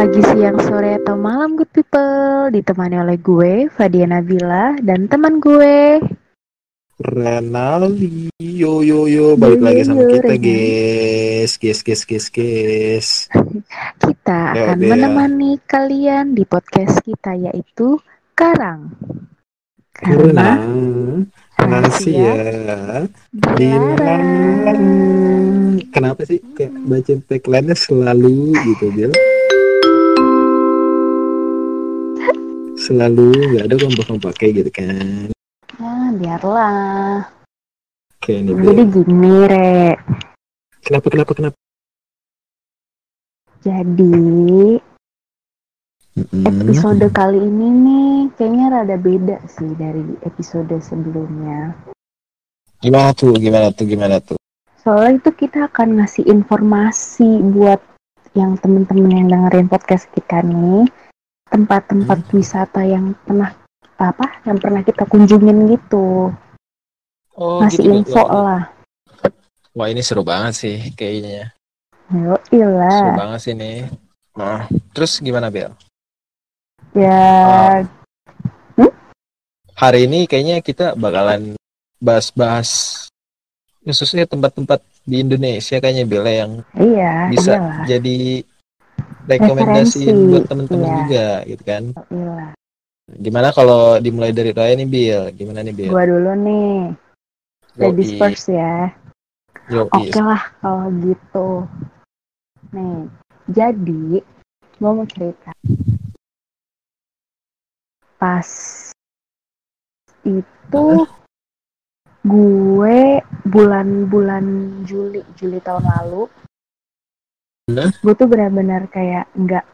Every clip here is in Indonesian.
pagi, siang, sore, atau malam good people. Ditemani oleh gue, Fadia Nabila Dan teman gue. Renaldi. Yo yo yo. Balik Yo, lagi yo, sama yo, kita Renaldi. guys. Guys guys guys guys. Kita Ya, akan Bel. menemani kalian di podcast kita yaitu Karang. Karena rahasia. dilarang. Kenapa sih kayak baca tagline-nya selalu gitu Bil Selalu gak ada kompak-kompak kayak gitu kan. Ya biarlah. Ini Jadi Bil gini Re. Kenapa kenapa kenapa? Jadi Mm-mm. episode kali ini nih Kayaknya rada beda sih dari episode sebelumnya. Gimana tuh gimana tuh gimana tuh? Soalnya itu kita akan ngasih informasi buat yang temen-temen yang dengerin podcast kita nih tempat-tempat wisata yang pernah apa yang pernah kita kunjungin gitu. Oh ngasih gitu, info gitu. lah. Wah ini seru banget sih kayaknya. Yo Seru ilah banget sih nih. Nah, terus gimana Bel? ya Hari ini kayaknya kita bakalan bahas-bahas khususnya tempat-tempat di Indonesia kayaknya Bel ya, yang iya bisa iyalah. jadi rekomendasi Referensi, buat teman-teman iya. juga gitu kan. ilah Gimana kalau dimulai dari Raya nih Bil? Gimana nih Bil? gua dulu nih. Ladies first ya. Oke lah kalau gitu. Nih jadi mau cerita. Pas itu gue bulan-bulan Juli Juli tahun lalu Gue tuh benar-benar kayak nggak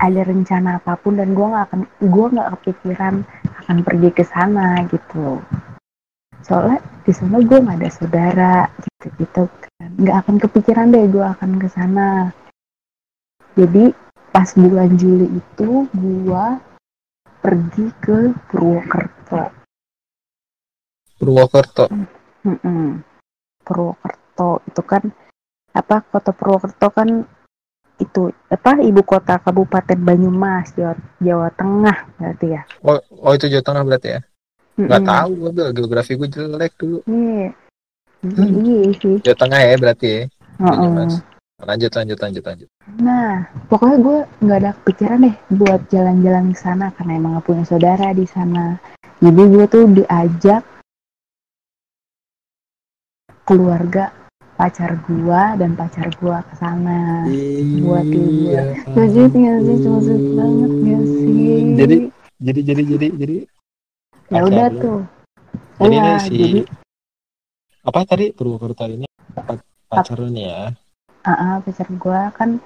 ada rencana apa pun dan gue nggak akan gue nggak kepikiran akan pergi ke sana gitu. Soalnya di sana gue nggak ada saudara gitu gitu kan. Nggak akan kepikiran deh gue akan ke sana. Jadi pas bulan Juli itu gue pergi ke Purwokerto. Purwokerto. Mm-mm. Purwokerto. Itu kan apa kota Purwokerto kan itu apa ibu kota Kabupaten Banyumas Jawa, Jawa Tengah berarti ya Oh, oh itu Jawa Tengah berarti ya? Nggak Mm-mm. tahu gue geografi gue jelek dulu. iya Hmm. iya sih Jawa Tengah ya berarti ya? Heeh. Banyumas. Lanjut lanjut lanjut lanjut. nah pokoknya gue nggak ada kepikiran deh buat jalan-jalan ke sana karena emang gak punya saudara di sana jadi gue tuh diajak keluarga pacar gua dan pacar gua ke sana buat liburan. Jadi tinggal sih cuma banget gak sih? Jadi jadi jadi jadi jadi ya udah tuh. Jadi ini si jadi apa tadi Purwokerto ini pa- pacar lu nih ya. ah ah, pacar gua kan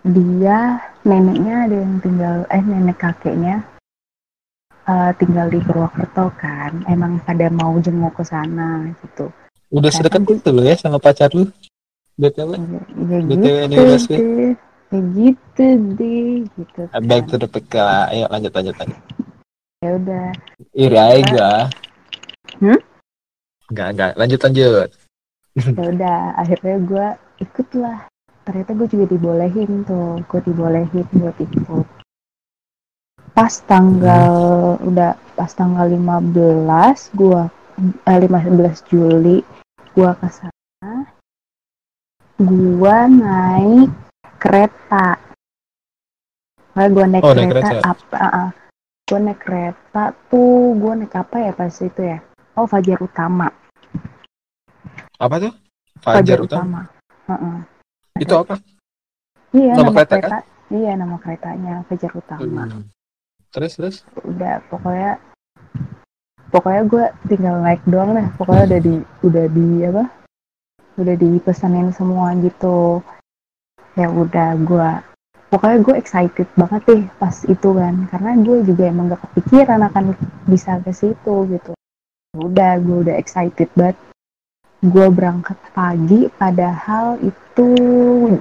dia neneknya ada yang tinggal eh nenek kakeknya eh, tinggal di Purwokerto kan. Emang pada mau jenguk ke sana gitu. Udah sedekat itu lu ya sama pacar lu. BTW. Ya, ya BTW gitu deh. Ya gitu deh gitu. Uh, Back kan. to the PK. Ayo lanjut lanjut lanjut. Ya udah. Iri aja gua. Hmm? Enggak enggak. Lanjut lanjut. ya udah akhirnya gue ikut lah ternyata gue juga dibolehin tuh gue dibolehin buat ikut pas tanggal udah pas tanggal 15 gue eh, 15 Juli gue ke sana gue naik kereta Kayak gue naik Oh, naik kereta, kereta. apa gue naik kereta tuh gue naik apa ya pas itu ya oh Fajar Utama Apa tuh? Fajar Fajar Utama. Utama Heeh. Itu apa? Iya Nama nama, kereta, kereta, iya nama keretanya Fajar Utama. Hmm. Terus terus. Udah pokoknya pokoknya gue tinggal naik doang deh. Pokoknya udah di udah di apa? Udah dipesanin semua gitu. Ya udah gue pokoknya gue excited banget deh pas itu kan karena gue juga emang gak kepikiran akan bisa ke situ gitu. Udah gue udah excited banget. Gue berangkat pagi padahal itu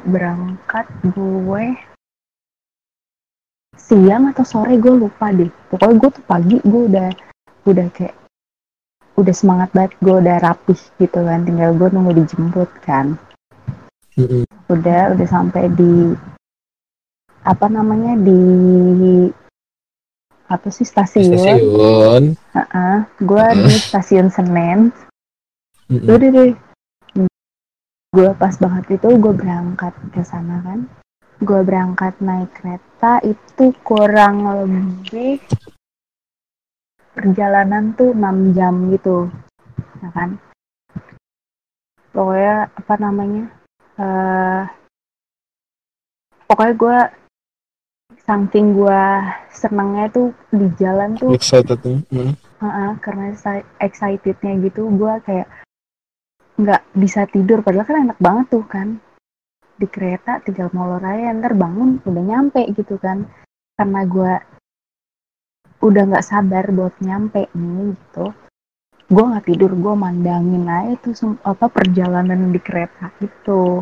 berangkat gue siang atau sore gue lupa deh pokoknya gue tuh pagi gue udah udah kayak udah semangat banget gue udah rapih gitu kan. Tinggal gue nunggu dijemput kan. Udah udah sampai di apa namanya di apa sih stasiun? Stasiun. gue di stasiun Senen. Mm-mm. udah deh. Gue pas banget itu gue berangkat ke sana kan. Gue berangkat naik kereta itu kurang lebih perjalanan tuh 6 jam gitu ya kan pokoknya apa namanya eh pokoknya gue saking gue senengnya tuh di jalan tuh Excited. Mm. Heeh, karena exci- excitednya gitu gue kayak nggak bisa tidur padahal kan enak banget tuh kan di kereta tinggal molor aja ntar bangun udah nyampe gitu kan karena gue udah nggak sabar buat nyampe nih gitu. Gue nggak tidur gue mandangin aja tuh sem- apa perjalanan di kereta itu.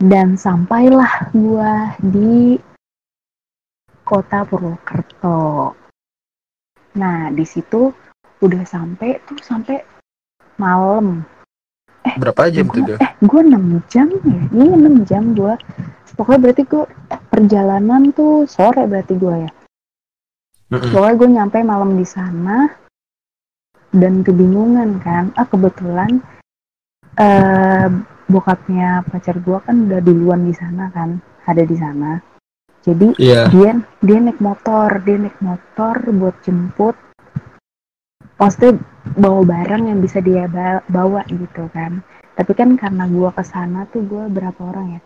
Dan sampailah gue di kota Purwokerto. Nah di situ udah sampai tuh sampai malam. Berapa jam tuh? Eh gue 6 jam ya? Iya 6 jam gue pokoknya berarti gue perjalanan tuh sore berarti gue ya Pokoknya gue nyampe malam di sana dan kebingungan kan. Ah kebetulan eh bokapnya pacar gue kan udah duluan di sana kan ada di sana. Jadi Iya. dia dia naik motor dia naik motor buat jemput. Maksudnya bawa barang yang bisa dia ba- bawa gitu kan. Tapi kan karena gua ke sana tuh gua berapa orang ya?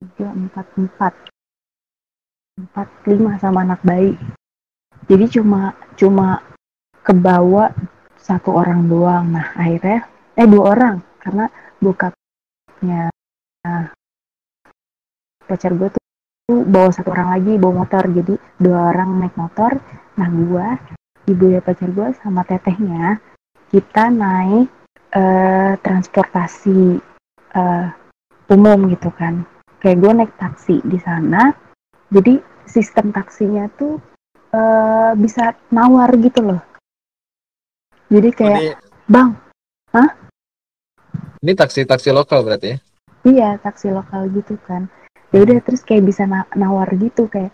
Tiga empat empat empat lima sama anak bayi. Jadi cuma cuma kebawa satu orang doang. Nah akhirnya eh dua orang. Karena bokapnya nah, pacar gue tuh bawa satu orang lagi bawa motor. Jadi dua orang naik motor. Nah gua ibu ya pacar gua sama tetehnya kita naik eh, transportasi eh, umum gitu kan. Kayak gue naik taksi di sana jadi sistem taksinya tuh eh, bisa nawar gitu loh jadi Oh, kayak ini, bang ini taksi-taksi lokal berarti ya? Iya, taksi lokal gitu kan. Ya udah terus kayak bisa na- nawar gitu kayak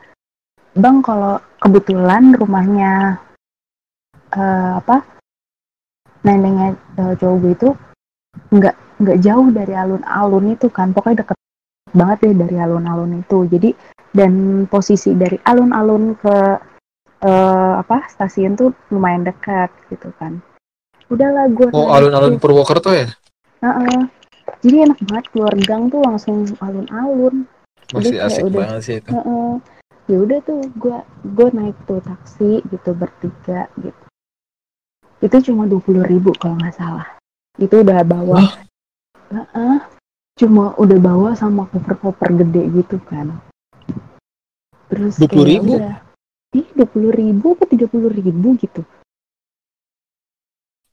Bang kalau kebetulan rumahnya eh, apa? Neneknya eh, cowok gue itu nggak nggak jauh dari alun-alun itu kan. Pokoknya deket banget deh dari alun-alun itu. Jadi dan posisi dari alun-alun ke eh, apa stasiun tuh lumayan dekat gitu kan. Udahlah gue Oh, alun-alun. Purwokerto ya? Heeh. Jadi enak banget keluar gang tuh langsung alun-alun. Masih kayak asik udah- banget sih itu. Heeh. Ya udah tuh gue gue naik tuh taksi gitu bertiga gitu. Itu cuma dua puluh ribu kalau nggak salah. Itu udah bawa. Heeh. Cuma udah bawa sama koper-koper gede gitu kan. Terus 20.000? kayak udah. Ih, dua puluh ribu apa tiga puluh ribu gitu.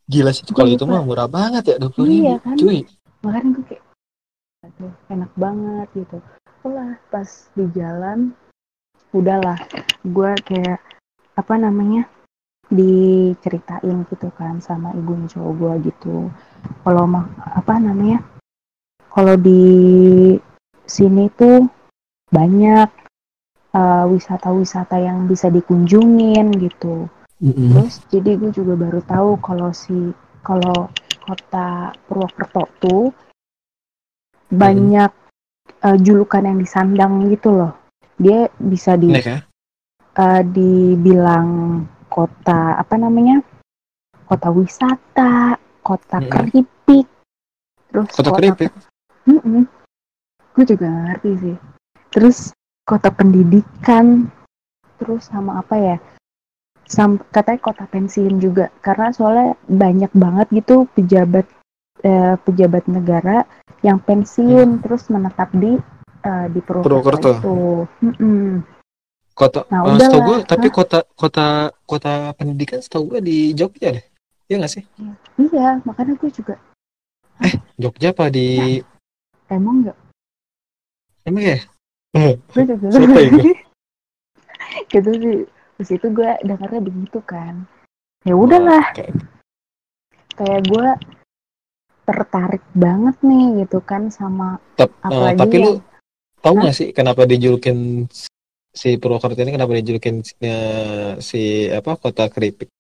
Gila sih kalau itu Lupa. mah murah banget ya, 20 Iya ribu. kan? Cuy, makanya gue kayak aduh enak banget gitu lah pas di jalan udahlah gue kayak apa namanya diceritain gitu kan sama ibunya cowok gue gitu kalau mah apa namanya kalau di sini tuh banyak eh, wisata-wisata yang bisa dikunjungin gitu Mm-mm. Terus jadi gue juga baru tahu kalau si kalau kota Purwokerto tuh banyak eh, julukan yang disandang gitu loh. Dia bisa di Nek ya? eh, dibilang kota apa namanya? Kota wisata, kota Mm-mm. keripik. Terus Kota keripik. Mm-mm. Gue juga ngerti sih. Terus kota pendidikan, terus sama apa ya? Sam, katanya kota pensiun juga, karena soalnya banyak banget gitu pejabat eh, pejabat negara yang pensiun terus menetap di eh, di Purwokerto. Kota, Nah, eh, udahlah. setahu gue, tapi Hah? kota kota kota pendidikan setahu gue di Jogja deh. Iya nggak sih? Iya, makanya gue juga Jogja apa di emang nggak, emang ya? Eh, gue juga Siapa ya gue? gitu sih. Terus itu gue dengarnya begitu kan. Ya udahlah, Oke. kayak gue tertarik banget nih gitu kan sama Tap- eh, apalagi tapi lu yang tahu Hah? nggak sih kenapa dijulukin si Purwokerto ini kenapa dijulukin eh, si apa kota keripik?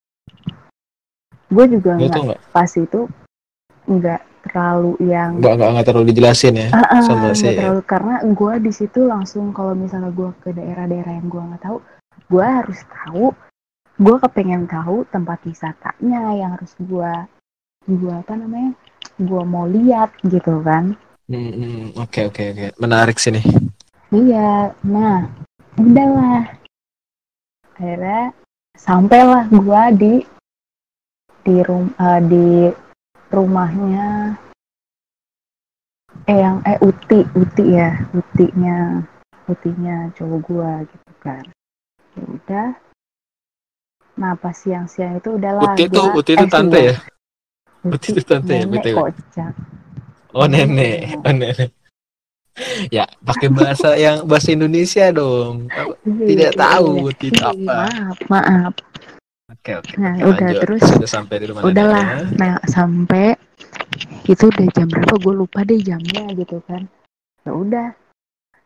gue juga nggak? pas itu nggak terlalu yang Nggak nggak nggak terlalu dijelasin ya Ah, ah, sama si terlalu. Karena gue di situ langsung kalau misalnya gue ke daerah-daerah yang gue nggak tahu gue harus tahu gue kepengen tahu tempat wisatanya yang harus gue gue apa namanya gue mau lihat gitu kan. Oke oke oke. Menarik sih nih. iya nah udahlah. Akhirnya sampailah gue di di rum eh, di rumahnya eh yang eh uti uti ya utinya utinya cowok gue gitu kan ya udah nah pas siang-siang itu udahlah Uti tuh gua- Uti itu eh, tante ya? Uti itu tante ya, BTW? kocak Oh nenek, oh nenek. Ya pakai bahasa yang bahasa Indonesia dong. Apa- Tidak Iya, tahu iya. Uti itu apa. maaf maaf Oke oke. Nah, oke, udah, lanjut. terus sudah sampai di rumah udahlah. neneknya. nah sampai itu udah jam berapa? Gue lupa deh jamnya gitu kan. Ya udah.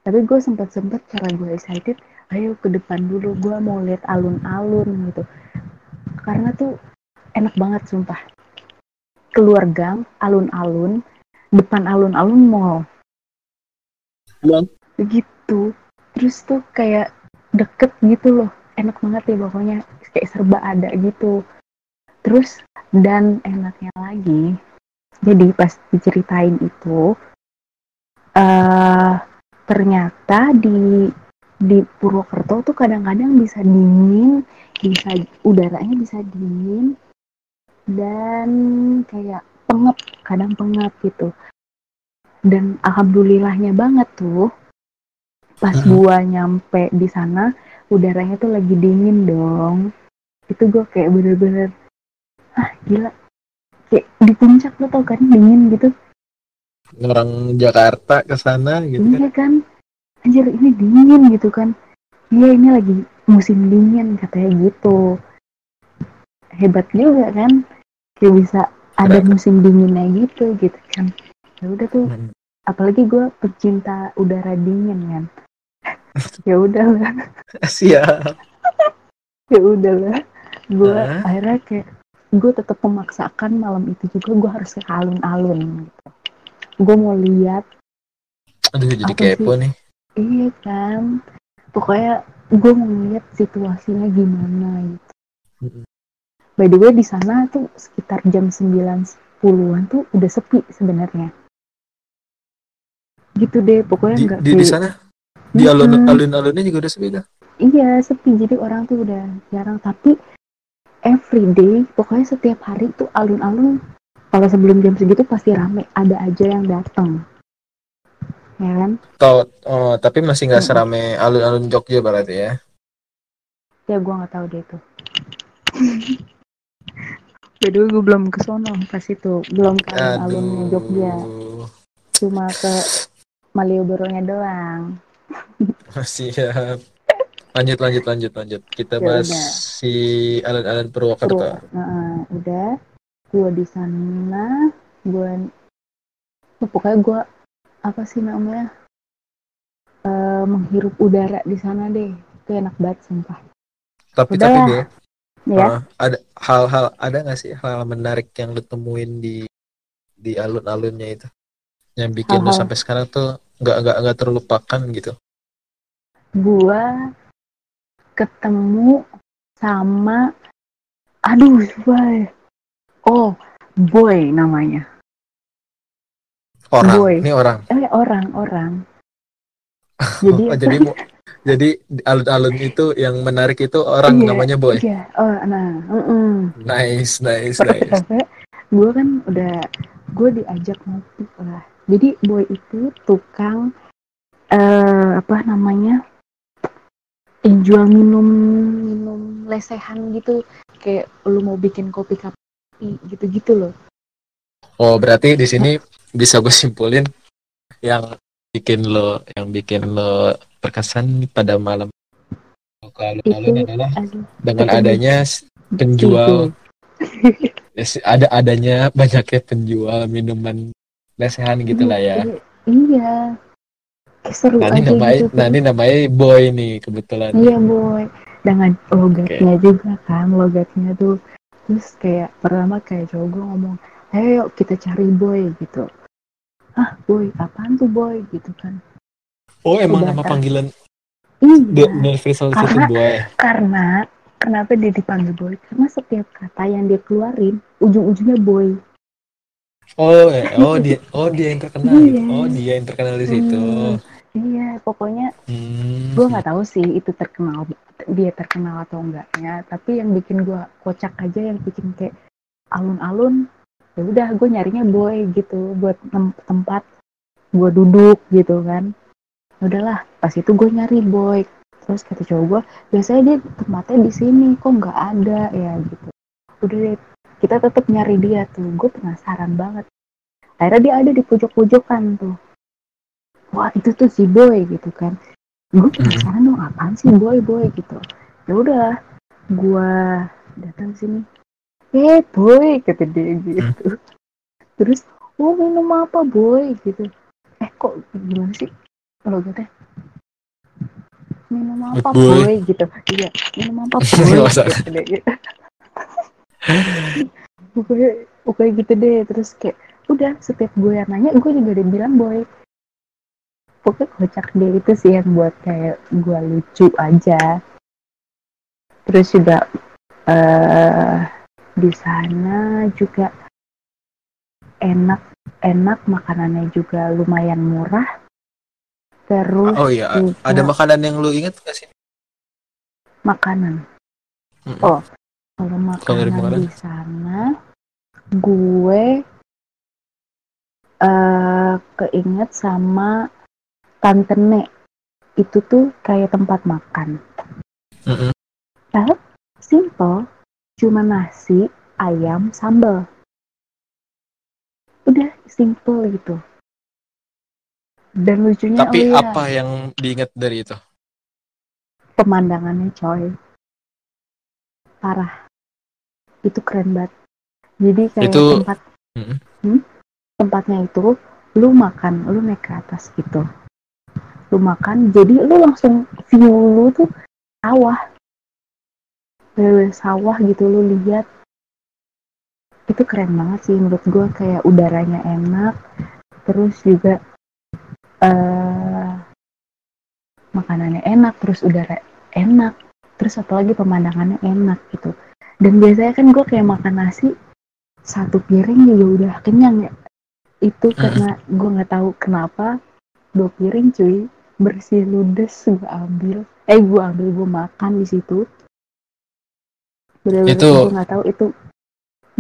Tapi gue sempet sempet karena gue excited ayo ke depan dulu gue mau lihat alun-alun gitu. Karena tuh enak banget sumpah. Keluar gang alun-alun depan alun-alun mall. Bang. begitu. Terus tuh kayak deket gitu loh. Enak banget ya pokoknya kayak serba ada gitu. Terus dan enaknya lagi jadi pas diceritain itu eh ternyata di di Purwokerto tuh kadang-kadang bisa dingin bisa udaranya bisa dingin dan kayak pengap kadang pengap gitu. Dan alhamdulillahnya banget tuh pas gua nyampe di sana udaranya tuh lagi dingin dong itu gue kayak bener-bener ah gila. Kayak di puncak lo tau kan dingin gitu. Orang Jakarta ke sana gitu kan. iya kan. Anjir ini dingin gitu kan. Iya ini lagi musim dingin katanya gitu. Hebat juga kan kayak bisa ada musim dinginnya gitu gitu kan. Ya udah tuh Hmm. apalagi gue pecinta udara dingin kan. Ya udahlah Siap. ya udahlah gue Hah? akhirnya kayak gue tetap memaksakan malam itu juga gue harus ke alun-alun gitu gue mau lihat Aduh jadi Apa sih? kepo nih. iya kan pokoknya gue mau lihat situasinya gimana gitu Mm-mm. by the way di sana tuh sekitar jam 9 10-an tuh udah sepi sebenarnya gitu deh pokoknya Di, nggak di, di kayak- sana di alun Mm-mm. alun alunnya juga udah sepi dah. Iya sepi jadi orang tuh udah jarang tapi every day pokoknya setiap hari tuh alun-alun kalau sebelum jam segitu pasti rame ada aja yang datang ya kan Tau, oh, tapi masih nggak Mm-mm. serame alun-alun Jogja berarti ya. ya gue nggak tahu deh itu way, gue belum ke sono pas itu belum ke alun-alunnya Jogja cuma ke Malioboro-nya doang Siap. Lanjut lanjut lanjut lanjut. Kita Ya bahas udah. si. Purwo. Nah, udah gue di sana gue oh, pokoknya gue apa sih namanya Eh, menghirup udara di sana deh itu enak banget sumpah Tapi Udah tapi lah. deh, ya uh, ada hal-hal ada nggak sih hal menarik yang lu temuin di di alun-alunnya itu yang bikin lu Hal-hal. sampai sekarang tuh nggak nggak nggak terlupakan gitu. gue ketemu sama aduh boy oh boy namanya Orang, Boy. ini orang. eh orang orang jadi Oh, jadi jadi di alun-alun itu yang menarik itu orang Iya, namanya Boy. iya oh nah mm-mm. Nice, nice, nice. pertama gue kan udah gue diajak ngopi lah jadi boy itu tukang eh apa namanya yang jual minum minum lesehan gitu. Kayak lu mau bikin kopi kopi gitu gitu loh. Oh, berarti di sini bisa gue simpulin yang bikin lo yang bikin lo berkesan pada malam. Alun-alun Itu adalah aduh, dengan ketemu adanya penjual. Gitu. ya ada adanya banyaknya penjual minuman lesehan gitu lah ya. Iya, iya kayak seru Nah ini aja namanya, gitu ini namanya boy nih kebetulan. iya boy dengan logatnya juga kan logatnya tuh terus kayak pertama kayak cowok gue ngomong ayo yuk kita cari boy gitu ah boy apaan tuh boy gitu kan Oh emang Udah nama tahu. panggilan iya Universal itu Karena- boy. karena kenapa dia dipanggil boy karena setiap kata yang dia keluarin ujung-ujungnya boy Oh, eh, oh dia, oh dia yang terkenal Iya. gitu. Oh dia yang terkenal di situ. Hmm, iya pokoknya Hmm. gue nggak tahu sih itu terkenal dia terkenal atau enggaknya. Tapi yang bikin gue kocak aja yang bikin kayak alun-alun ya udah gue nyarinya boy gitu buat tem- tempat gue duduk gitu kan. Udahlah pas itu gue nyari boy. Terus kata cowok gue biasanya dia tempatnya di sini kok nggak ada? Ya gitu. Udah deh kita tetap nyari dia tuh. Gue penasaran banget. Akhirnya dia ada di pojok-pojokan tuh wah itu tuh si boy gitu kan. Gue penasaran dong apaan sih boy boy gitu. Ya udah gue datang sini. Eh boy kata dia gitu. Terus oh minum apa boy? gitu. Eh kok gimana sih? Kalau gitu minum apa Boy. boy? gitu. Iya minum apa boy? Gitu deh. Gitu. gitu deh. Terus kayak udah setiap gue yang nanya gue juga udah bilang boy pokoknya kocak deh itu sih yang buat kayak gue lucu aja terus juga eh di sana juga enak enak makanannya juga lumayan murah terus Oh iya, juga ada makanan yang lu inget gak sih? makanan Mm-mm. Oh, kalau makanan makanan? di sana gue eh keinget sama Tantene itu tuh kayak tempat makan. Mm-mm. simple cuma nasi ayam sambal. Udah simple gitu. Dan lucunya Tapi oh iya, apa yang diingat dari itu? pemandangannya coy. Parah. Itu keren banget. Jadi kayak Itu- tempat Mm-mm. Hmm? tempatnya itu lu makan lu naik ke atas gitu lu makan jadi lu langsung view lu tuh sawah. Bener-bener sawah gitu lu lihat. Itu keren banget sih menurut gue kayak udaranya enak terus juga eh makanannya enak terus udara enak terus apalagi pemandangannya enak gitu. Dan biasanya kan gue kayak makan nasi satu piring juga udah kenyang ya. Itu karena gue nggak tahu kenapa dua piring cuy bersih ludes gue ambil. Eh gue ambil gue makan di situ. Bener-bener Itu- gue nggak tahu itu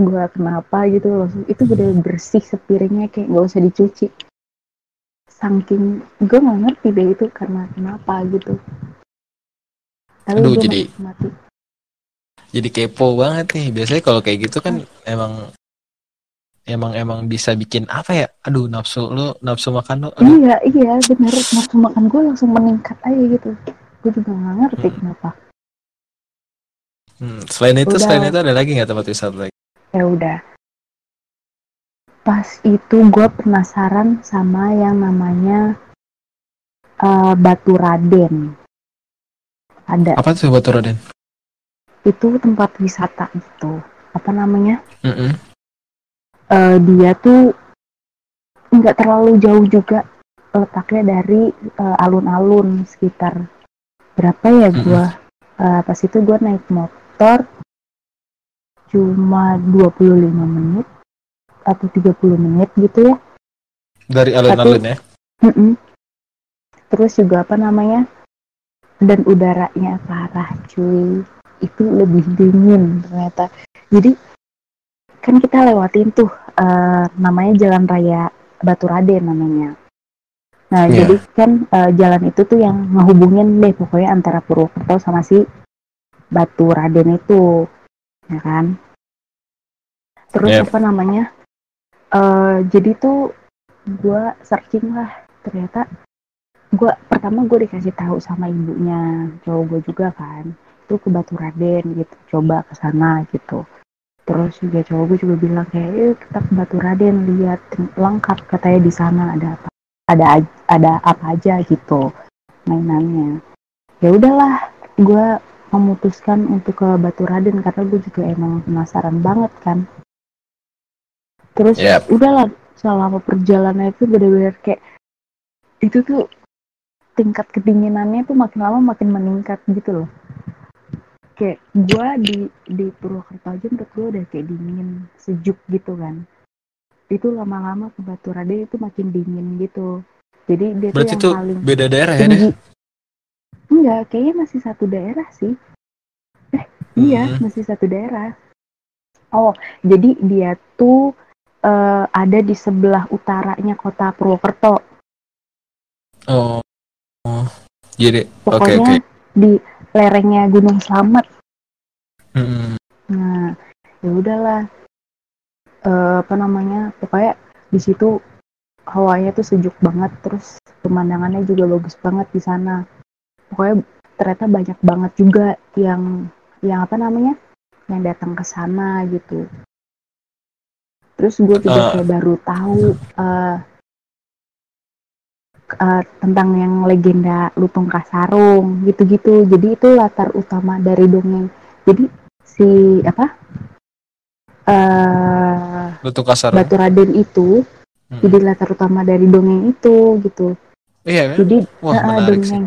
gue kenapa gitu langsung itu bener bersih sepiringnya kayak nggak usah dicuci. Saking gue nggak ngerti deh itu karena kenapa gitu. Tapi Aduh, gue jadi- menikmati. Jadi kepo banget nih. Biasanya kalau kayak gitu kan emang emang emang bisa bikin apa ya? Aduh, nafsu lu, nafsu makan lu. Aduh, iya iya bener nafsu makan gue langsung meningkat aja gitu gue juga nggak ngerti Hmm. kenapa Hmm, selain itu, Udah. selain itu ada lagi nggak tempat wisata lagi? ya udah pas itu gue penasaran sama yang namanya eh, Batu Raden ada Apa tuh Batu Raden? itu tempat wisata gitu apa namanya Mm-mm. Eh, dia tuh nggak terlalu jauh juga letaknya dari eh, alun-alun sekitar berapa ya gua Eh, pas itu gua naik motor cuma 25 menit atau 30 menit gitu ya Dari alun-alun ya? Mm-mm. Terus juga apa namanya? Dan udaranya parah cuy. Itu lebih dingin ternyata. Jadi kan kita lewatin tuh eh, namanya Jalan Raya Batu Raden namanya. Nah, Iya. jadi kan eh, jalan itu tuh yang ngehubungin deh pokoknya antara Purwokerto sama si Batu Raden itu. Ya kan? Terus Yep. apa namanya? eh jadi tuh gue searching lah ternyata gue pertama gue dikasih tahu sama ibunya cowok gue juga kan itu ke Batu Raden gitu coba ke sana gitu terus juga cowok gue juga bilang kayak yuk kita ke Batu Raden lihat lengkap katanya di sana ada apa ada ada apa aja gitu mainannya. Ya udahlah gue memutuskan untuk ke Batu Raden karena gue juga emang penasaran banget kan. Terus Yep. udahlah selama perjalanan itu bener-bener kayak itu tuh tingkat kedinginannya tuh makin lama makin meningkat gitu loh kayak gue di di Purwokerto aja menurut gue udah kayak dingin sejuk gitu kan itu lama-lama ke Batu Raden itu makin dingin gitu jadi dia Berarti tuh yang paling beda daerah ya deh. enggak kayaknya masih satu daerah sih eh iya Hmm. masih satu daerah oh jadi dia tuh eh, ada di sebelah utaranya kota Purwokerto Oh. oh. Jadi oke pokoknya oke. di lerengnya Gunung Slamet Hmm. nah ya udahlah Eh, apa namanya pokoknya di situ hawanya tuh sejuk banget terus pemandangannya juga bagus banget di sana pokoknya ternyata banyak banget juga yang yang apa namanya yang datang ke sana gitu terus gue juga Eh. kayak baru tahu eh, eh, tentang yang legenda Lutung Kasarung gitu-gitu jadi itu latar utama dari dongeng jadi si apa eh Lutung kasar. Batu Raden itu Hmm. jadi latar utama dari dongeng itu gitu Iya kan? jadi Wah, eh, menarik sih. dongeng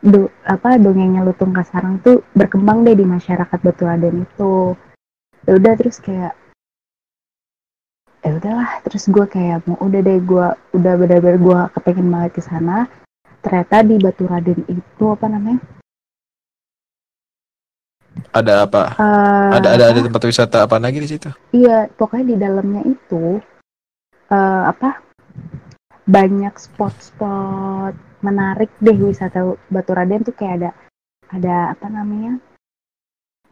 do, apa dongengnya Lutung Kasarang tuh berkembang deh di masyarakat Batu Raden itu ya udah terus kayak ya udahlah terus gue kayak mau udah deh gue udah benar-benar gue kepengen banget ke sana. Ternyata di Batu Raden itu apa namanya? Ada apa? Eh, Ada ada ada tempat wisata apa lagi di situ? Iya, pokoknya di dalamnya itu eh, apa? Banyak spot-spot menarik deh wisata Batu Raden tuh kayak ada ada apa namanya?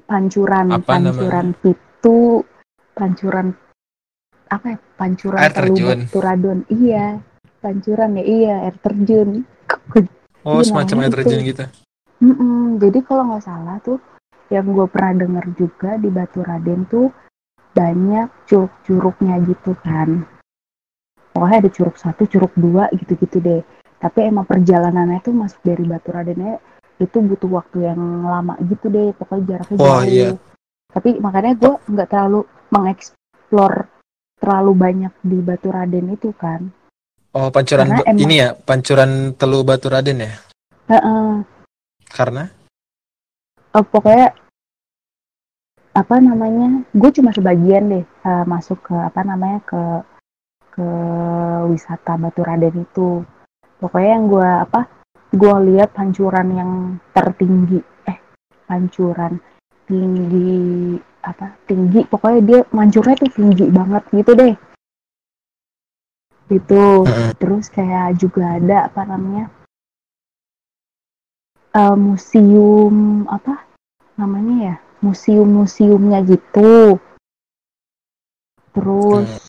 Pancuran Apa pancuran pitu pancuran apa ya pancuran Air terjun. Batu Raden iya pancuran ya iya air terjun Oh, Iya, semacam air terjun itu. gitu. Mm-mm, jadi kalau nggak salah tuh yang gue pernah denger juga di Batu Raden tuh banyak curug-curugnya gitu kan. Pokoknya ada curug satu, curug dua gitu-gitu deh. Tapi emang perjalanannya tuh masuk dari Batu Radennya itu butuh waktu yang lama gitu deh. Pokoknya jaraknya Wah, jauh. iya. Tapi makanya gue nggak terlalu mengeksplor terlalu banyak di Batu Raden itu kan. Oh, pancuran Karena emang- ini ya, pancuran Telu Batu Raden ya? Heeh. Karena Eh, pokoknya apa namanya gue cuma sebagian deh eh, masuk ke apa namanya ke ke wisata Batu Raden itu pokoknya yang gue apa gue lihat pancuran yang tertinggi eh pancuran tinggi apa tinggi. Pokoknya dia mancurnya tuh tinggi banget gitu deh. Itu terus kayak juga ada apa namanya eh, museum apa namanya ya museum-museumnya gitu. Terus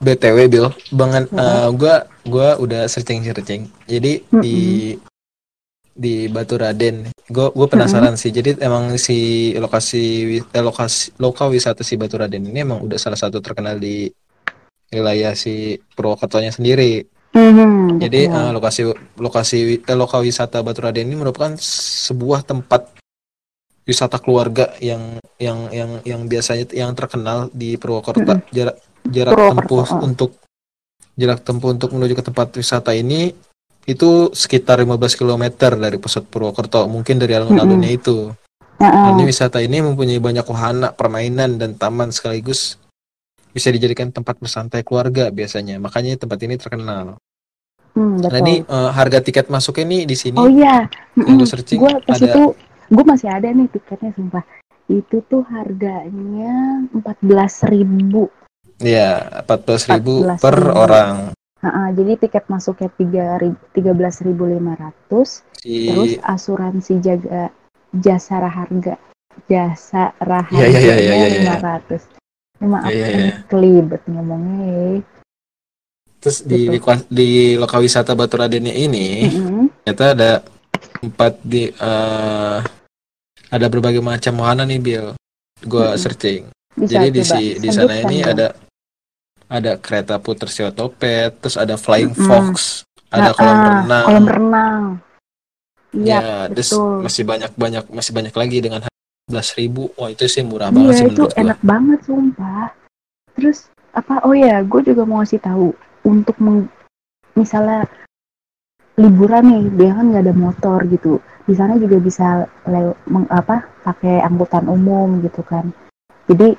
BTW Bill, banget. Mm-mm. eh, gua gua udah searching-searching. Jadi di di Batu Raden, gua gua penasaran sih. Jadi emang si lokasi eh, lokasi lokal wisata si Batu Raden ini emang udah salah satu terkenal di wilayah si Purwokertonya sendiri. Mhm, Jadi betul. eh, lokasi lokasi eh, lokal wisata Batu Raden ini merupakan sebuah tempat wisata keluarga yang yang yang yang biasanya yang terkenal di Purwokerto. Jarak jarak Purwokerto, tempuh ah. untuk jarak tempuh untuk menuju ke tempat wisata ini itu sekitar 15 km dari pusat Purwokerto, mungkin dari alun-alunnya itu. Heeh. Dan ini wisata ini mempunyai banyak wahana, permainan dan taman sekaligus bisa dijadikan tempat bersantai keluarga biasanya. Makanya tempat ini terkenal. Hmm, Nah ini eh, harga tiket masuknya nih di sini Oh iya, yang gue searching gue pas ada itu gue masih ada nih tiketnya sumpah. Itu tuh harganya empat belas ribu. ya 14.000 14.000. per orang. Jadi tiket masuknya tiga tiga belas ribu lima ratus. Terus Si asuransi jaga jasa harga jasa Iya, iya, iya, iya. lima ratus. Maaf, Iya, iya, ini iya. kelibet ngomongnya. ya. terus di, gitu. di di lokal wisata Batu Radennya ini Mm-mm. ternyata ada empat di eh, ada berbagai macam wahana nih Bill. Gua Mm-mm. searching. Bisa Jadi di si di sana ini dong. ada ada kereta puter si otopet, terus ada flying Mm-mm. fox, ada Nah, kolam ah, renang kolam renang. Iya, ya terus masih banyak banyak masih banyak lagi dengan belas ribu wah itu sih murah Iya, banget sih itu gua enak banget sumpah. Terus apa? Oh ya, gue juga mau kasih tahu untuk meng- misalnya liburan nih, dia kan nggak ada motor gitu. Di sana juga bisa lew- meng- apa? Pakai angkutan umum gitu kan. Jadi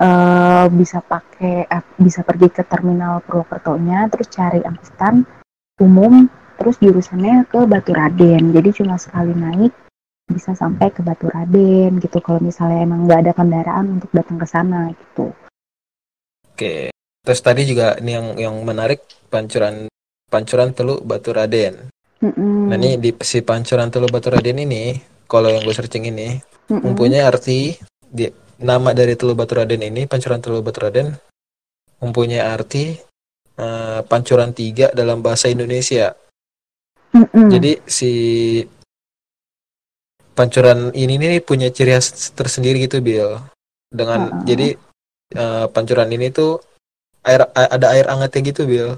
eh, bisa pakai eh, bisa pergi ke terminal Purwokerto-nya, terus cari angkutan umum, terus jurusannya ke Baturaden. Jadi cuma sekali naik bisa sampai ke Baturaden gitu. Kalau misalnya emang nggak ada kendaraan untuk datang ke sana gitu. oke terus tadi juga ini yang yang menarik pancuran pancuran Teluk Batu Raden Mm-mm. nah ini di si pancuran Teluk Batu Raden ini kalau yang gue searching ini Mm-mm. mempunyai arti di nama dari Teluk Batu Raden ini pancuran Teluk Batu Raden mempunyai arti eh, pancuran tiga dalam bahasa Indonesia Mm-mm. jadi si pancuran ini nih punya ciri khas tersendiri gitu Bill dengan Uh-uh. jadi eh, pancuran ini tuh air ada air hangatnya gitu Bill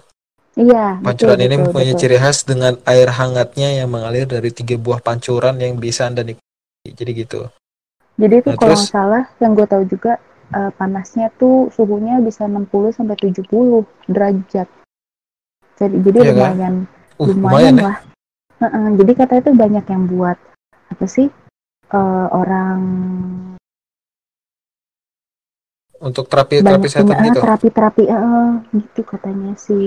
iya betul pancuran ini betul mempunyai betul. ciri khas dengan air hangatnya yang mengalir dari tiga buah pancuran yang bisa anda nikmati jadi gitu Jadi itu Nah, kalau terus- nggak salah yang gue tahu juga eh, panasnya tuh suhunya bisa 60 sampai 70 derajat. Jadi jadi Iya kan? lumayan uh lumayan lumayan ya lah. Heeh, jadi katanya tuh banyak yang buat apa sih eh, orang untuk terapi terapi banyak punya setan ah, gitu terapi-terapi eh, gitu katanya sih.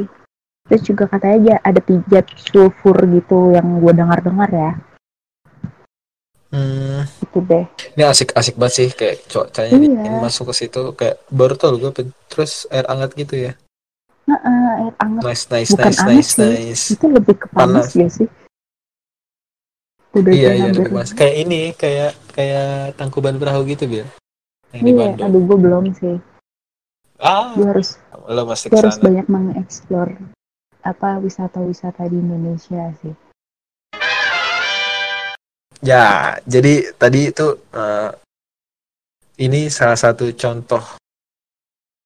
Terus juga katanya ada pijat sulfur gitu yang gue dengar-dengar ya. Hmm, Gitu deh. ini asik asik banget sih kayak cuacanya Iya. masuk ke situ kayak baru tau gue terus air hangat gitu ya Heeh, air hangat nice nice Bukan nice nice sih. nice itu lebih ke panas Panas. ya sih. Udah iya iya lebih kayak ini kayak kayak tangkuban perahu gitu Bil yang di Iya, Bandung aduh gue belum sih. ah Gue harus lo masih gue harus banyak mengeksplor apa wisata-wisata di Indonesia sih. Ya, jadi tadi itu eh, ini salah satu contoh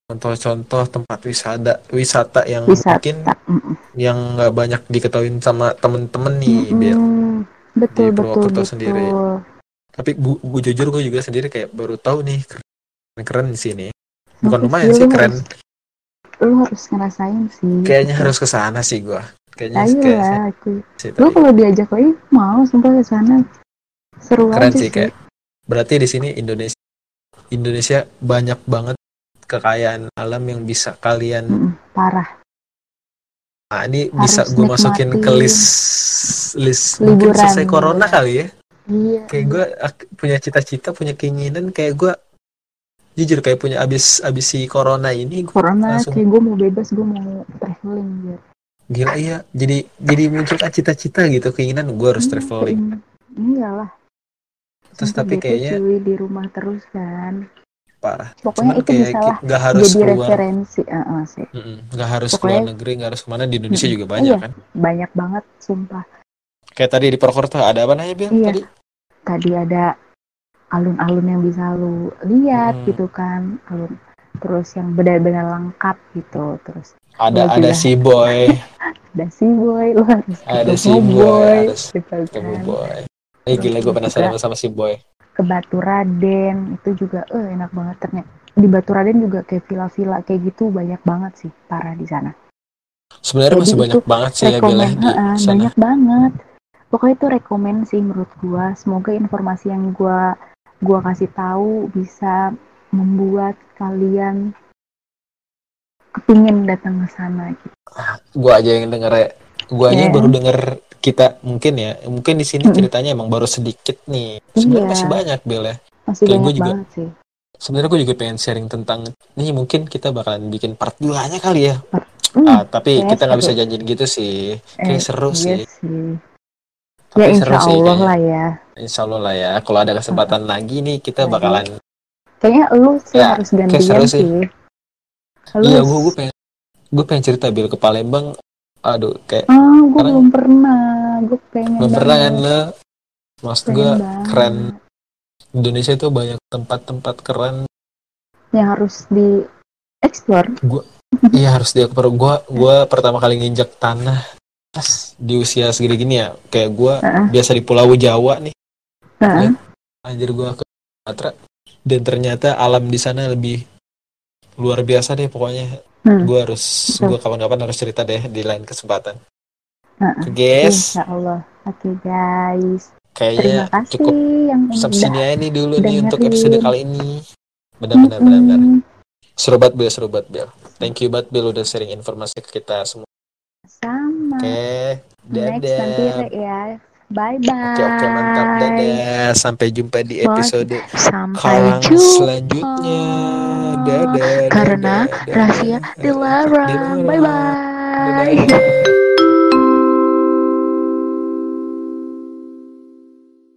contoh-contoh tempat wisata wisata yang Wisata. mungkin Mm-mm. yang nggak banyak diketahui sama temen-temen nih, Bel. Mm-mm. Betul Di betul betul. sendiri. Tapi gu, gu- jujur gue juga sendiri kayak baru tahu nih keren, keren di sini. Bukan Makasih, lumayan sih keren. Harus, lu harus ngerasain sih. Kayaknya gitu. harus ke sana sih gue. Kayaknya Ayo kayak lah aku. Lu kalau diajak lagi mau sumpah ke sana. Seru Keren aja sih kayak. Berarti di sini Indonesia Indonesia banyak banget kekayaan alam yang bisa kalian Mm-mm, parah. Nah, ini Harus bisa gue masukin ke list list mungkin Liburan, selesai corona kali ya. Iya. Kayak gue punya cita-cita, punya keinginan kayak gue jujur kayak punya abis abis si corona ini gue Corona langsung- kayak gue mau bebas gue mau traveling biar gila iya. Jadi jadi muncul cita-cita gitu keinginan gue harus Hmm, traveling. Iyalah. Terus tapi kayaknya cuy, di rumah terus kan. parah. Pokoknya Cuman itu kayak bisa nggak harus jadi keluar, referensi. Heeh sih. Mm-mm, nggak harus Pokoknya- keluar negeri, nggak harus ke mana di Indonesia Mm-mm. juga banyak Iya. kan. Banyak banget sumpah. Kayak tadi di Purwokerto ada apa namanya Bil? Iya. Tadi Tadi ada alun-alun yang bisa lu lihat Hmm. gitu kan. Alun terus yang benar-benar lengkap gitu. Terus ada ada si boy, ada si boy, lu harus Ada si boy, harus gitu ketemu kan. boy. Eh gila gue penasaran sama si boy. ke Batu Raden itu juga eh enak banget ternyata di Batu Raden juga kayak villa-villa kayak gitu banyak banget sih parah di sana Sebenarnya masih banyak banget sih ya Bil rekomen di heeh, sana. banyak banget pokoknya itu rekomen sih menurut gua semoga informasi yang gua gua kasih tahu bisa membuat kalian kepingin datang ke sana gitu. gue aja yang denger ya gue aja Iya. baru denger kita mungkin ya mungkin di sini ceritanya emang baru sedikit nih. Sebenarnya Iya. masih banyak Bill ya. Masih Kayak banyak juga. banget sih. sebenarnya gue juga pengen sharing tentang ini mungkin kita bakalan bikin part 2 nya kali ya. Hmm, ah, tapi kayaknya kita nggak bisa janjiin gitu sih. Kayak eh, seru iya sih. sih. Tapi ya seru insya sih Allah kayaknya. lah ya. Insya Allah lah ya. Kalau ada kesempatan lagi nih kita Lagi. bakalan kayaknya lu sih Ya, harus gantian seru sih, sih. Lu iya gue gue pengen gue pengen cerita Bill ke Palembang aduh kayak Ah, gue Sekarang- belum pernah. Gue pengen belum pernah kan lo? Maksud gue keren. Indonesia itu banyak tempat-tempat keren. Yang harus di explore. Iya harus dia per gua gua pertama kali nginjak tanah di usia segini gini ya. Kayak gue Heeh. biasa di Pulau Jawa nih. Heeh. anjir gue ke Sumatera. Dan ternyata alam di sana lebih luar biasa deh pokoknya Hmm. gue harus gue kapan-kapan harus cerita deh di lain kesempatan. Oke, guys Insya Allah. Oke guys. Terima kayaknya cukup yang sampai sini aja nih dulu nih untuk episode kali ini benar-benar Mm-mm. benar-benar seru banget Bel seru banget Bel thank you banget Bel udah sharing informasi ke kita semua Sama. oke Next nanti dadah ya. Bye bye. oke oke mantap dadah sampai jumpa di Bye. episode Sampai jumpa. selanjutnya dadah Karena dadah, dadah. rahasia dilarang. Dilarang. Bye bye. Dadah.